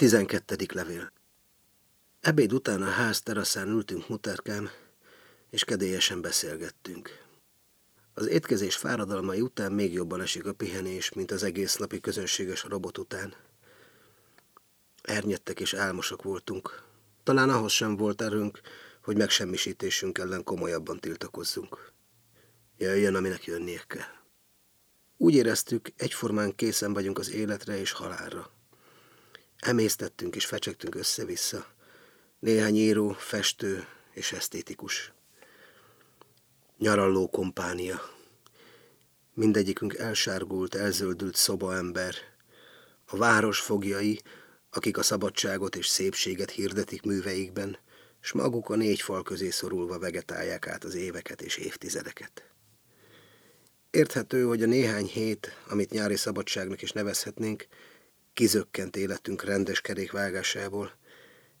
Tizenkettedik levél. Ebéd után a ház teraszán ültünk muterkám, és kedélyesen beszélgettünk. Az étkezés fáradalmai után még jobban esik a pihenés, mint az egész napi közönséges robot után. Ernyettek és álmosak voltunk. Talán ahhoz sem volt erőnk, hogy megsemmisítésünk ellen komolyabban tiltakozzunk. Jöjjön, aminek jönnie kell. Úgy éreztük, egyformán készen vagyunk az életre és halálra. Emésztettünk és fecsegtünk össze-vissza. Néhány író, festő és esztétikus. Nyaralló kompánia. Mindegyikünk elsárgult, elzöldült szobaember. A város fogjai, akik a szabadságot és szépséget hirdetik műveikben, s maguk a négy fal közé szorulva vegetálják át az éveket és évtizedeket. Érthető, hogy a néhány hét, amit nyári szabadságnak is nevezhetnénk, kizökkent életünk rendes kerékvágásából,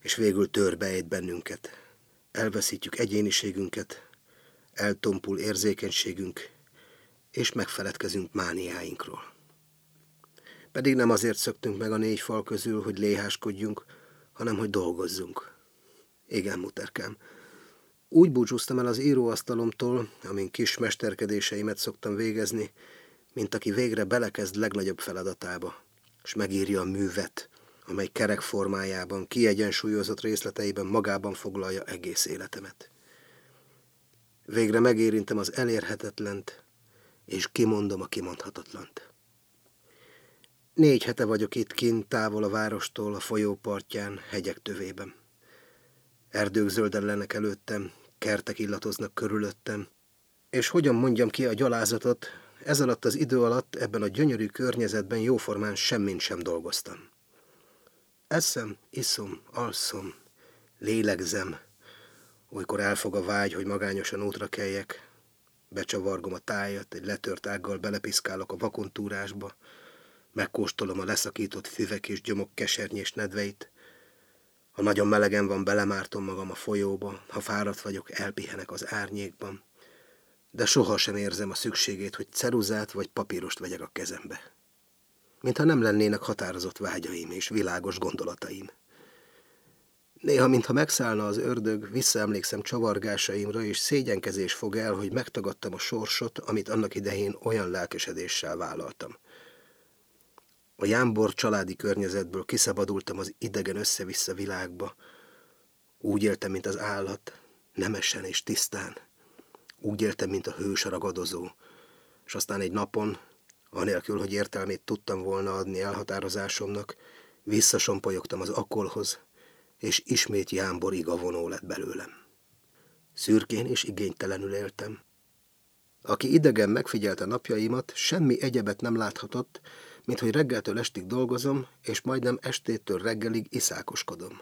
és végül törbeejt bennünket. Elveszítjük egyéniségünket, eltompul érzékenységünk, és megfeledkezünk mániáinkról. Pedig nem azért szöktünk meg a négy fal közül, hogy léháskodjunk, hanem hogy dolgozzunk. Igen, muterkám. Úgy búcsúztam el az íróasztalomtól, amin kis mesterkedéseimet szoktam végezni, mint aki végre belekezd legnagyobb feladatába, és megírja a művet, amely kerek formájában, kiegyensúlyozott részleteiben magában foglalja egész életemet. Végre megérintem az elérhetetlent, és kimondom a kimondhatatlant. Négy hete vagyok itt kint, távol a várostól, a folyópartján, hegyek tövében. Erdők zöldellenek előttem, kertek illatoznak körülöttem, és hogyan mondjam ki a gyalázatot, ez alatt az idő alatt ebben a gyönyörű környezetben jóformán semmint sem dolgoztam. Eszem, iszom, alszom, lélegzem, olykor elfog a vágy, hogy magányosan útra keljek, becsavargom a tájat, egy letört ággal belepiszkálok a vakontúrásba, megkóstolom a leszakított füvek és gyomok kesernyés nedveit, ha nagyon melegen van, belemártom magam a folyóba, ha fáradt vagyok, elpihenek az árnyékban, de sohasem érzem a szükségét, hogy ceruzát vagy papírost vegyek a kezembe. Mintha nem lennének határozott vágyaim és világos gondolataim. Néha, mintha megszállna az ördög, visszaemlékszem csavargásaimra, és szégyenkezés fog el, hogy megtagadtam a sorsot, amit annak idején olyan lelkesedéssel vállaltam – a jámbor családi környezetből kiszabadultam az idegen össze-vissza világba. Úgy éltem, mint az állat, nemesen és tisztán. Úgy éltem, mint a hős ragadozó. És aztán egy napon, anélkül, hogy értelmét tudtam volna adni elhatározásomnak, visszasompolyogtam az akolhoz, és ismét jámbor igavonó lett belőlem. Szürkén és igénytelenül éltem. Aki idegen megfigyelte napjaimat, semmi egyebet nem láthatott, mint hogy reggeltől estig dolgozom, és majdnem estétől reggelig iszákoskodom.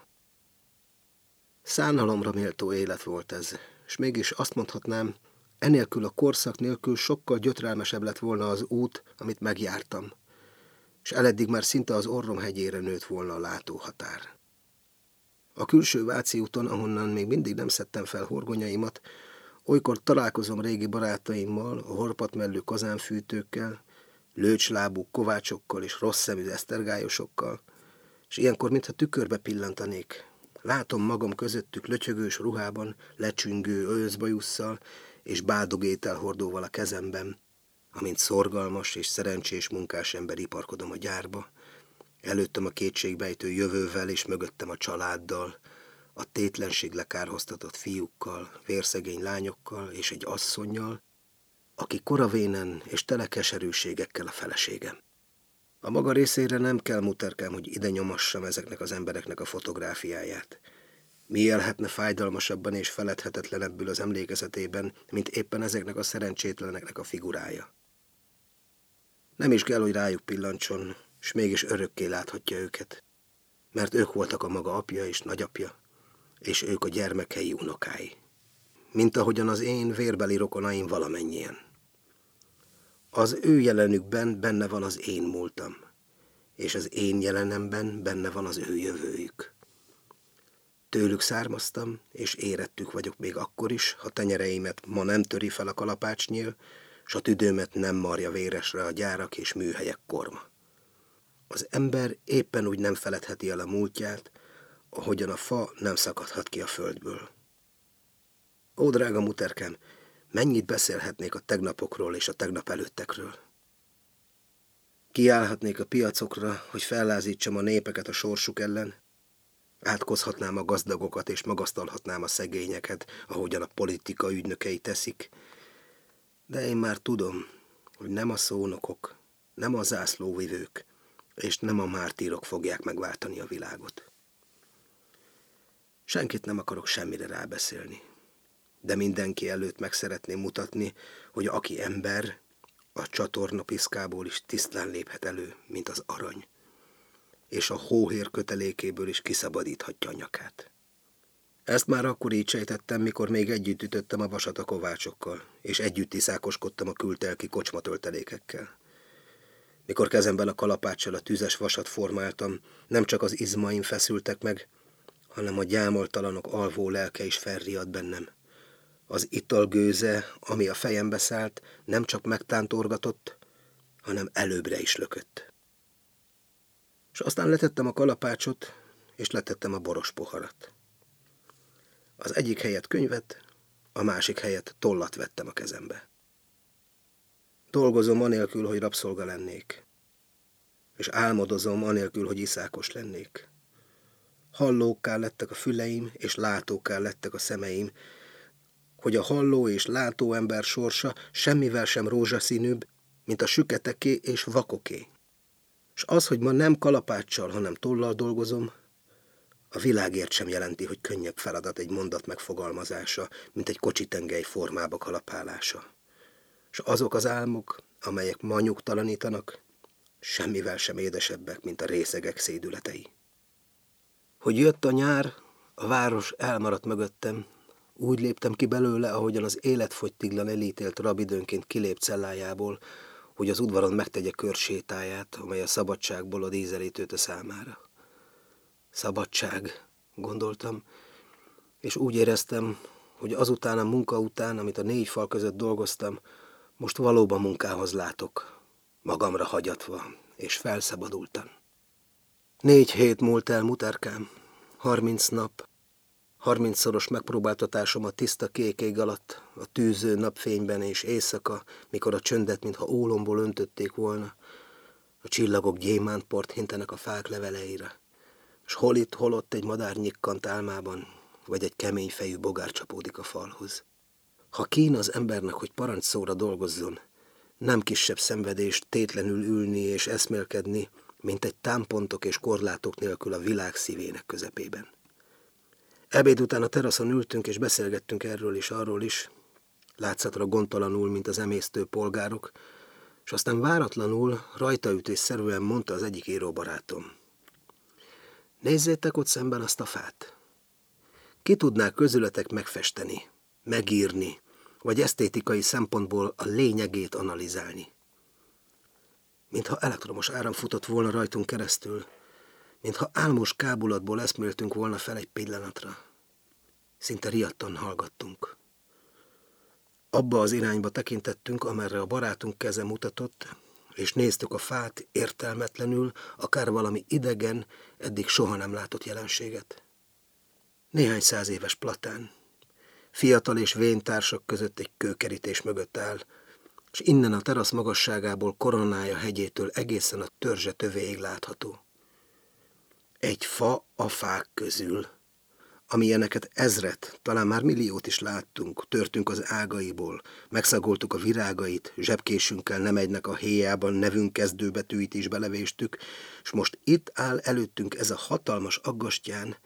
Szánalomra méltó élet volt ez, és mégis azt mondhatnám, enélkül a korszak nélkül sokkal gyötrelmesebb lett volna az út, amit megjártam, és eleddig már szinte az orrom hegyére nőtt volna a látóhatár. A külső Váci úton, ahonnan még mindig nem szedtem fel horgonyaimat, olykor találkozom régi barátaimmal, a horpatmellő kazánfűtőkkel, lőcslábú kovácsokkal és rossz szemű esztergályosokkal, és ilyenkor, mintha tükörbe pillantanék. Látom magam közöttük lötyögős ruhában, lecsüngő őszbajusszal és bádogétel hordóval a kezemben, amint szorgalmas és szerencsés munkás ember iparkodom a gyárba. Előttem a kétségbejtő jövővel és mögöttem a családdal, a tétlenség lekárhoztatott fiúkkal, vérszegény lányokkal és egy asszonnyal, aki koravénen és tele keserűségekkel a feleségem. A maga részére nem kell muterkám, hogy ide nyomassam ezeknek az embereknek a fotográfiáját. Mi élhetne fájdalmasabban és feledhetetlenebbül az emlékezetében, mint éppen ezeknek a szerencsétleneknek a figurája. Nem is kell, hogy rájuk pillancson, s mégis örökké láthatja őket, mert ők voltak a maga apja és nagyapja, és ők a gyermekei unokái, mint ahogyan az én vérbeli rokonaim valamennyien. Az ő jelenükben benne van az én múltam, és az én jelenemben benne van az ő jövőjük. Tőlük származtam, és érettük vagyok még akkor is, ha tenyereimet ma nem töri fel a kalapácsnyél, s a tüdőmet nem marja véresre a gyárak és műhelyek korma. Az ember éppen úgy nem feledheti el a múltját, ahogyan a fa nem szakadhat ki a földből. Ó, drága muterkem, mennyit beszélhetnék a tegnapokról és a tegnap előttekről. Kiállhatnék a piacokra, hogy fellázítsam a népeket a sorsuk ellen, átkozhatnám a gazdagokat és magasztalhatnám a szegényeket, ahogyan a politika ügynökei teszik, de én már tudom, hogy nem a szónokok, nem a zászlóvivők, és nem a mártírok fogják megváltani a világot. Senkit nem akarok semmire rábeszélni, de mindenki előtt meg szeretném mutatni, hogy aki ember, a csatorna piszkából is tisztán léphet elő, mint az arany, és a hóhér kötelékéből is kiszabadíthatja a nyakát. Ezt már akkor így sejtettem, mikor még együtt ütöttem a vasat a kovácsokkal, és együtt iszákoskodtam a kültelki kocsmatöltelékekkel. Mikor kezemben a kalapáccsal a tüzes vasat formáltam, nem csak az izmaim feszültek meg, hanem a gyámoltalanok alvó lelke is felriadt bennem. Az ital gőze, ami a fejembe szállt, nem csak megtántorgatott, hanem előbbre is lökött. És aztán letettem a kalapácsot, és letettem a boros poharat. Az egyik helyet könyvet, a másik helyet tollat vettem a kezembe. Dolgozom anélkül, hogy rabszolga lennék, és álmodozom anélkül, hogy iszákos lennék. Hallókká lettek a füleim, és látókká lettek a szemeim, hogy a halló és látó ember sorsa semmivel sem rózsaszínűbb, mint a süketeké és vakoké. És az, hogy ma nem kalapáccsal, hanem tollal dolgozom, a világért sem jelenti, hogy könnyebb feladat egy mondat megfogalmazása, mint egy kocsitengely formába kalapálása. És azok az álmok, amelyek ma nyugtalanítanak, semmivel sem édesebbek, mint a részegek szédületei. Hogy jött a nyár, a város elmaradt mögöttem, úgy léptem ki belőle, ahogyan az életfogytiglan elítélt rabidőnként kilép cellájából, hogy az udvaron megtegye körsétáját, amely a szabadságból a dízelítőt a számára. Szabadság, gondoltam, és úgy éreztem, hogy azután a munka után, amit a négy fal között dolgoztam, most valóban munkához látok, magamra hagyatva, és felszabadultan. Négy hét múlt el, muterkám, harminc nap, harmincszoros megpróbáltatásom a tiszta kék ég alatt, a tűző napfényben és éjszaka, mikor a csöndet, mintha ólomból öntötték volna, a csillagok gyémántport hintenek a fák leveleire s hol itt, hol ott egy madár nyikkant álmában, vagy egy kemény fejű bogár csapódik a falhoz. Ha kín az embernek, hogy parancsszóra dolgozzon, nem kisebb szenvedést tétlenül ülni és eszmélkedni, mint egy támpontok és korlátok nélkül a világ szívének közepében. Ebéd után a teraszon ültünk és beszélgettünk erről is, arról is, látszatra gondtalanul, mint az emésztő polgárok, és aztán váratlanul, rajtaütésszerűen mondta az egyik íróbarátom. Nézzétek ott szemben azt a fát. Ki tudná közületek megfesteni, megírni, vagy esztétikai szempontból a lényegét analizálni? Mintha elektromos áram futott volna rajtunk keresztül, mintha álmos kábulatból eszméltünk volna fel egy pillanatra. Szinte riadtan hallgattunk. Abba az irányba tekintettünk, amerre a barátunk keze mutatott, és néztük a fát értelmetlenül, akár valami idegen, eddig soha nem látott jelenséget. Néhány száz éves platán. Fiatal és vén társak között egy kőkerítés mögött áll, és innen a terasz magasságából koronája hegyétől egészen a törzse tövéig látható. Egy fa a fák közül – amilyeneket ezret, talán már milliót is láttunk, törtünk az ágaiból, megszagoltuk a virágait, zsebkésünkkel nem egynek a héjában nevünk kezdőbetűit is belevéstük, és most itt áll előttünk ez a hatalmas aggastyán,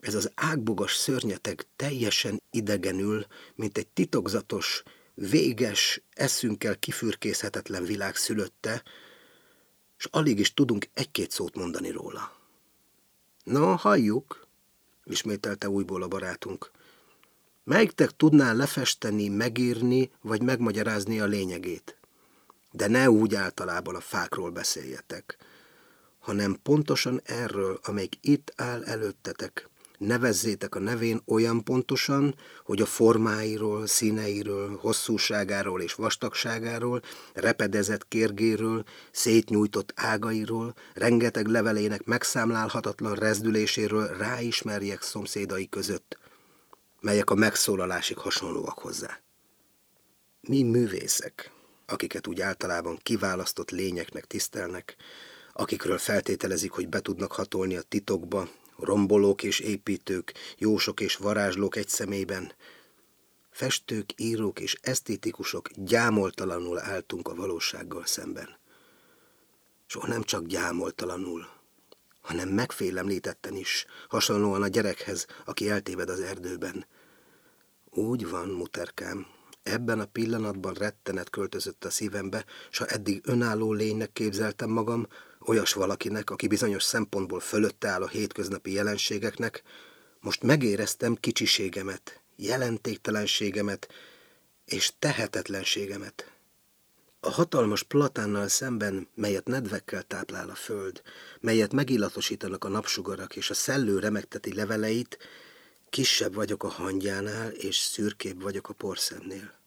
ez az ágbogas szörnyeteg teljesen idegenül, mint egy titokzatos, véges, eszünkkel kifürkészhetetlen világ szülötte, és alig is tudunk egy-két szót mondani róla. Na, halljuk, ismételte újból a barátunk. Melyiktek tudná lefesteni, megírni, vagy megmagyarázni a lényegét? De ne úgy általában a fákról beszéljetek, hanem pontosan erről, amelyik itt áll előttetek, nevezzétek a nevén olyan pontosan, hogy a formáiról, színeiről, hosszúságáról és vastagságáról, repedezett kérgéről, szétnyújtott ágairól, rengeteg levelének megszámlálhatatlan rezdüléséről ráismerjek szomszédai között, melyek a megszólalásig hasonlóak hozzá. Mi művészek, akiket úgy általában kiválasztott lényeknek tisztelnek, akikről feltételezik, hogy be tudnak hatolni a titokba, rombolók és építők, jósok és varázslók egy szemében. Festők, írók és esztétikusok gyámoltalanul álltunk a valósággal szemben. Soha nem csak gyámoltalanul, hanem megfélemlítetten is, hasonlóan a gyerekhez, aki eltéved az erdőben. Úgy van, muterkám, ebben a pillanatban rettenet költözött a szívembe, s ha eddig önálló lénynek képzeltem magam, olyas valakinek, aki bizonyos szempontból fölötte áll a hétköznapi jelenségeknek, most megéreztem kicsiségemet, jelentéktelenségemet és tehetetlenségemet. A hatalmas platánnal szemben, melyet nedvekkel táplál a föld, melyet megillatosítanak a napsugarak és a szellő remegteti leveleit, kisebb vagyok a hangyánál és szürkébb vagyok a porszemnél.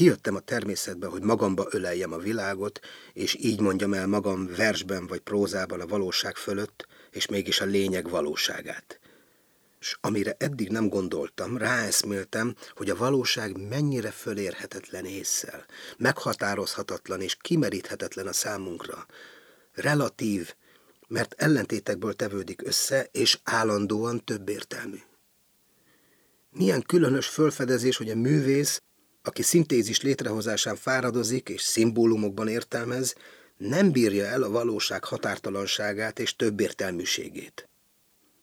Kijöttem a természetbe, hogy magamba öleljem a világot, és így mondjam el magam versben vagy prózában a valóság fölött, és mégis a lényeg valóságát. És amire eddig nem gondoltam, ráeszméltem, hogy a valóság mennyire fölérhetetlen észsel, meghatározhatatlan és kimeríthetetlen a számunkra. Relatív, mert ellentétekből tevődik össze, és állandóan többértelmű. Milyen különös fölfedezés, hogy a művész aki szintézis létrehozásán fáradozik és szimbólumokban értelmez, nem bírja el a valóság határtalanságát és többértelműségét.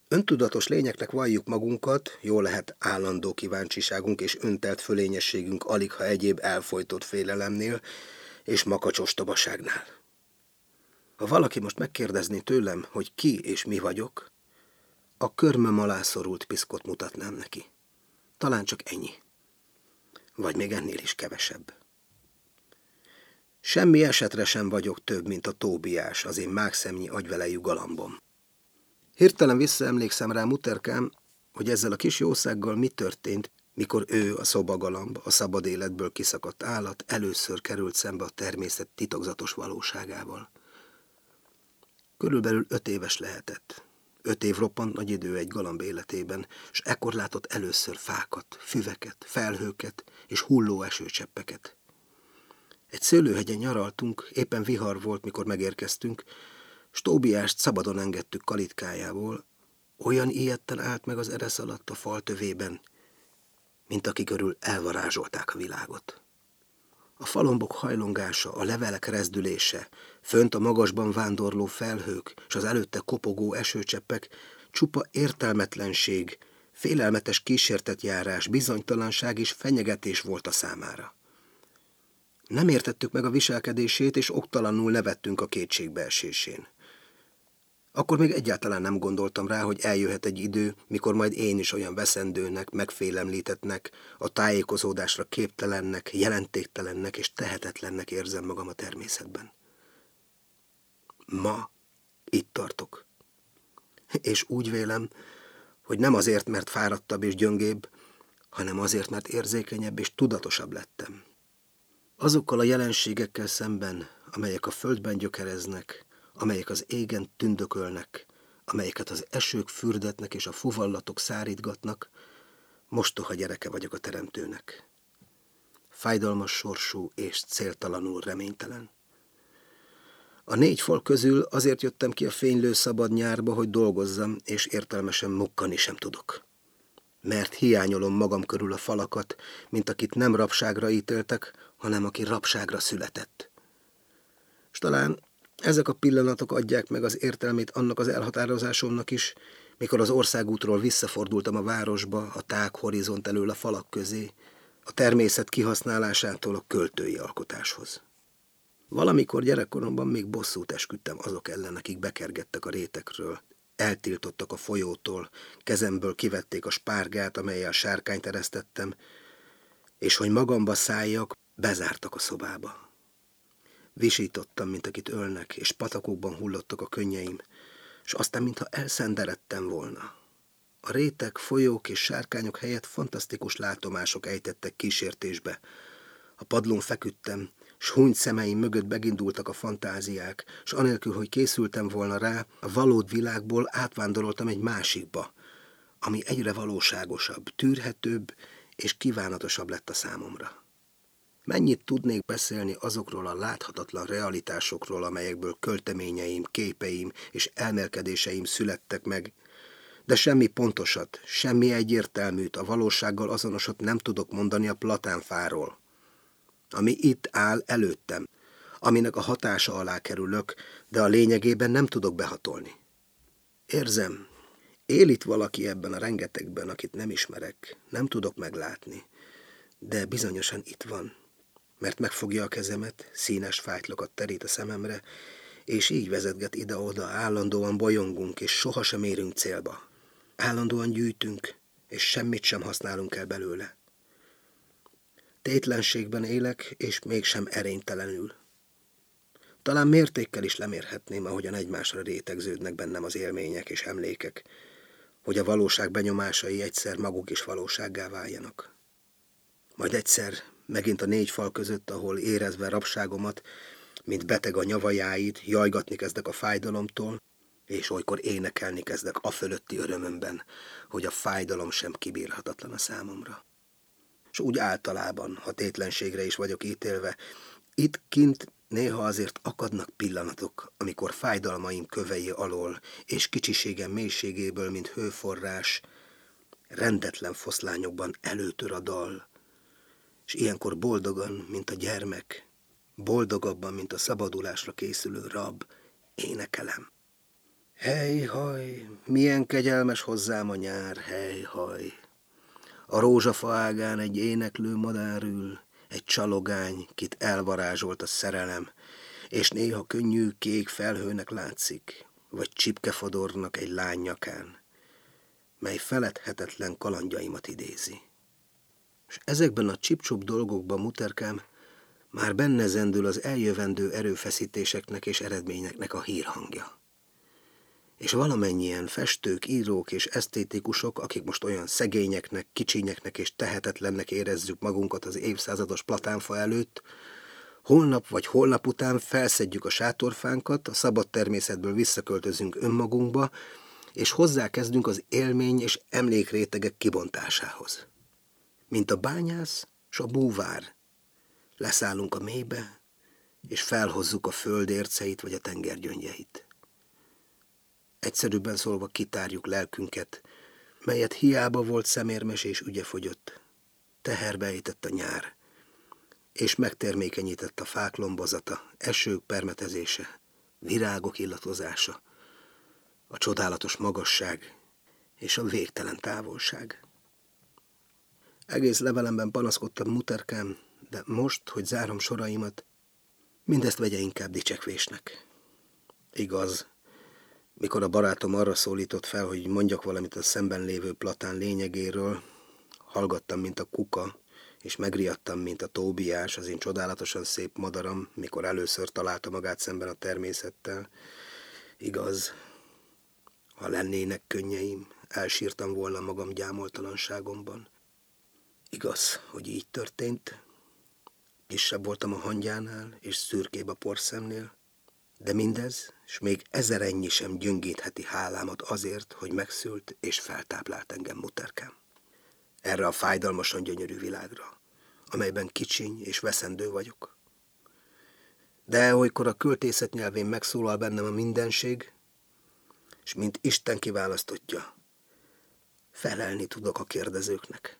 Öntudatos lényeknek valljuk magunkat, jó lehet állandó kíváncsiságunk és öntelt fölényességünk alig, ha egyéb elfolytott félelemnél és makacsos tobaságnál. Ha valaki most megkérdezné tőlem, hogy ki és mi vagyok, a körmöm alá szorult piszkot mutatnám neki. Talán csak ennyi vagy még ennél is kevesebb. Semmi esetre sem vagyok több, mint a Tóbiás, az én mágszemnyi agyvelejű galambom. Hirtelen visszaemlékszem rá, muterkám, hogy ezzel a kis jószággal mi történt, mikor ő, a szobagalamb, a szabad életből kiszakadt állat először került szembe a természet titokzatos valóságával. Körülbelül öt éves lehetett. Öt év roppant nagy idő egy galamb életében, és ekkor látott először fákat, füveket, felhőket és hulló esőcseppeket. Egy szőlőhegyen nyaraltunk, éppen vihar volt, mikor megérkeztünk, Stóbiást szabadon engedtük kalitkájából, olyan ilyetten állt meg az eresz alatt a fal tövében, mint aki körül elvarázsolták a világot. A falombok hajlongása, a levelek rezdülése, fönt a magasban vándorló felhők és az előtte kopogó esőcseppek csupa értelmetlenség, félelmetes kísértetjárás, bizonytalanság és fenyegetés volt a számára. Nem értettük meg a viselkedését, és oktalanul nevettünk a kétségbeesésén. Akkor még egyáltalán nem gondoltam rá, hogy eljöhet egy idő, mikor majd én is olyan veszendőnek, megfélemlítetnek, a tájékozódásra képtelennek, jelentéktelennek és tehetetlennek érzem magam a természetben. Ma itt tartok. És úgy vélem, hogy nem azért, mert fáradtabb és gyöngébb, hanem azért, mert érzékenyebb és tudatosabb lettem. Azokkal a jelenségekkel szemben, amelyek a földben gyökereznek, amelyek az égen tündökölnek, amelyeket az esők fürdetnek és a fuvallatok szárítgatnak, mostoha gyereke vagyok a teremtőnek. Fájdalmas sorsú és céltalanul reménytelen. A négy fal közül azért jöttem ki a fénylő szabad nyárba, hogy dolgozzam, és értelmesen mukkani sem tudok. Mert hiányolom magam körül a falakat, mint akit nem rabságra ítéltek, hanem aki rabságra született. És talán ezek a pillanatok adják meg az értelmét annak az elhatározásomnak is, mikor az országútról visszafordultam a városba, a tág horizont elől a falak közé, a természet kihasználásától a költői alkotáshoz. Valamikor gyerekkoromban még bosszút esküdtem azok ellen, akik bekergettek a rétekről, eltiltottak a folyótól, kezemből kivették a spárgát, amelyel sárkányt eresztettem, és hogy magamba szálljak, bezártak a szobába. Visítottam, mint akit ölnek, és patakokban hullottak a könnyeim, és aztán, mintha elszenderedtem volna. A rétek, folyók és sárkányok helyett fantasztikus látomások ejtettek kísértésbe. A padlón feküdtem, s hunyt szemeim mögött begindultak a fantáziák, s anélkül, hogy készültem volna rá, a valód világból átvándoroltam egy másikba, ami egyre valóságosabb, tűrhetőbb és kívánatosabb lett a számomra. Mennyit tudnék beszélni azokról a láthatatlan realitásokról, amelyekből költeményeim, képeim és elmerkedéseim születtek meg, de semmi pontosat, semmi egyértelműt, a valósággal azonosat nem tudok mondani a platánfáról, ami itt áll előttem, aminek a hatása alá kerülök, de a lényegében nem tudok behatolni. Érzem, él itt valaki ebben a rengetegben, akit nem ismerek, nem tudok meglátni, de bizonyosan itt van, mert megfogja a kezemet, színes fájtlokat terít a szememre, és így vezetget ide-oda, állandóan bolyongunk, és sohasem érünk célba. Állandóan gyűjtünk, és semmit sem használunk el belőle. Tétlenségben élek, és mégsem erénytelenül. Talán mértékkel is lemérhetném, ahogyan egymásra rétegződnek bennem az élmények és emlékek, hogy a valóság benyomásai egyszer maguk is valósággá váljanak. Majd egyszer, megint a négy fal között, ahol érezve rabságomat, mint beteg a nyavajáit, jajgatni kezdek a fájdalomtól, és olykor énekelni kezdek a fölötti örömömben, hogy a fájdalom sem kibírhatatlan a számomra. És úgy általában, ha tétlenségre is vagyok ítélve, itt kint néha azért akadnak pillanatok, amikor fájdalmaim kövei alól és kicsiségem mélységéből, mint hőforrás, rendetlen foszlányokban előtör a dal, és ilyenkor boldogan, mint a gyermek, boldogabban, mint a szabadulásra készülő rab, énekelem. Hely-haj, milyen kegyelmes hozzám a nyár, hely-haj. A rózsafa ágán egy éneklő madár ül, egy csalogány, kit elvarázsolt a szerelem, és néha könnyű kék felhőnek látszik, vagy csipkefodornak egy lány nyakán, mely feledhetetlen kalandjaimat idézi. És ezekben a csipcsup dolgokban muterkám már benne zendül az eljövendő erőfeszítéseknek és eredményeknek a hírhangja és valamennyien festők, írók és esztétikusok, akik most olyan szegényeknek, kicsinyeknek és tehetetlennek érezzük magunkat az évszázados platánfa előtt, holnap vagy holnap után felszedjük a sátorfánkat, a szabad természetből visszaköltözünk önmagunkba, és hozzákezdünk az élmény és emlékrétegek kibontásához. Mint a bányász és a búvár. Leszállunk a mélybe, és felhozzuk a föld érceit vagy a tenger gyöngyeit. Egyszerűbben szólva kitárjuk lelkünket, melyet hiába volt szemérmes és ügyefogyott. Teherbe ejtett a nyár, és megtermékenyített a fák lombozata, esők permetezése, virágok illatozása, a csodálatos magasság és a végtelen távolság. Egész levelemben panaszkodtam muterkám, de most, hogy zárom soraimat, mindezt vegye inkább dicsekvésnek. Igaz, mikor a barátom arra szólított fel, hogy mondjak valamit a szemben lévő platán lényegéről, hallgattam, mint a kuka, és megriadtam, mint a tóbiás, az én csodálatosan szép madaram, mikor először találta magát szemben a természettel. Igaz, ha lennének könnyeim, elsírtam volna magam gyámoltalanságomban. Igaz, hogy így történt. Kisebb voltam a hangyánál, és szürkébb a porszemnél, de mindez, és még ezer ennyi sem gyöngítheti hálámat azért, hogy megszült és feltáplált engem muterkám. Erre a fájdalmasan gyönyörű világra, amelyben kicsiny és veszendő vagyok. De olykor a költészet nyelvén megszólal bennem a mindenség, és mint Isten kiválasztotja, felelni tudok a kérdezőknek.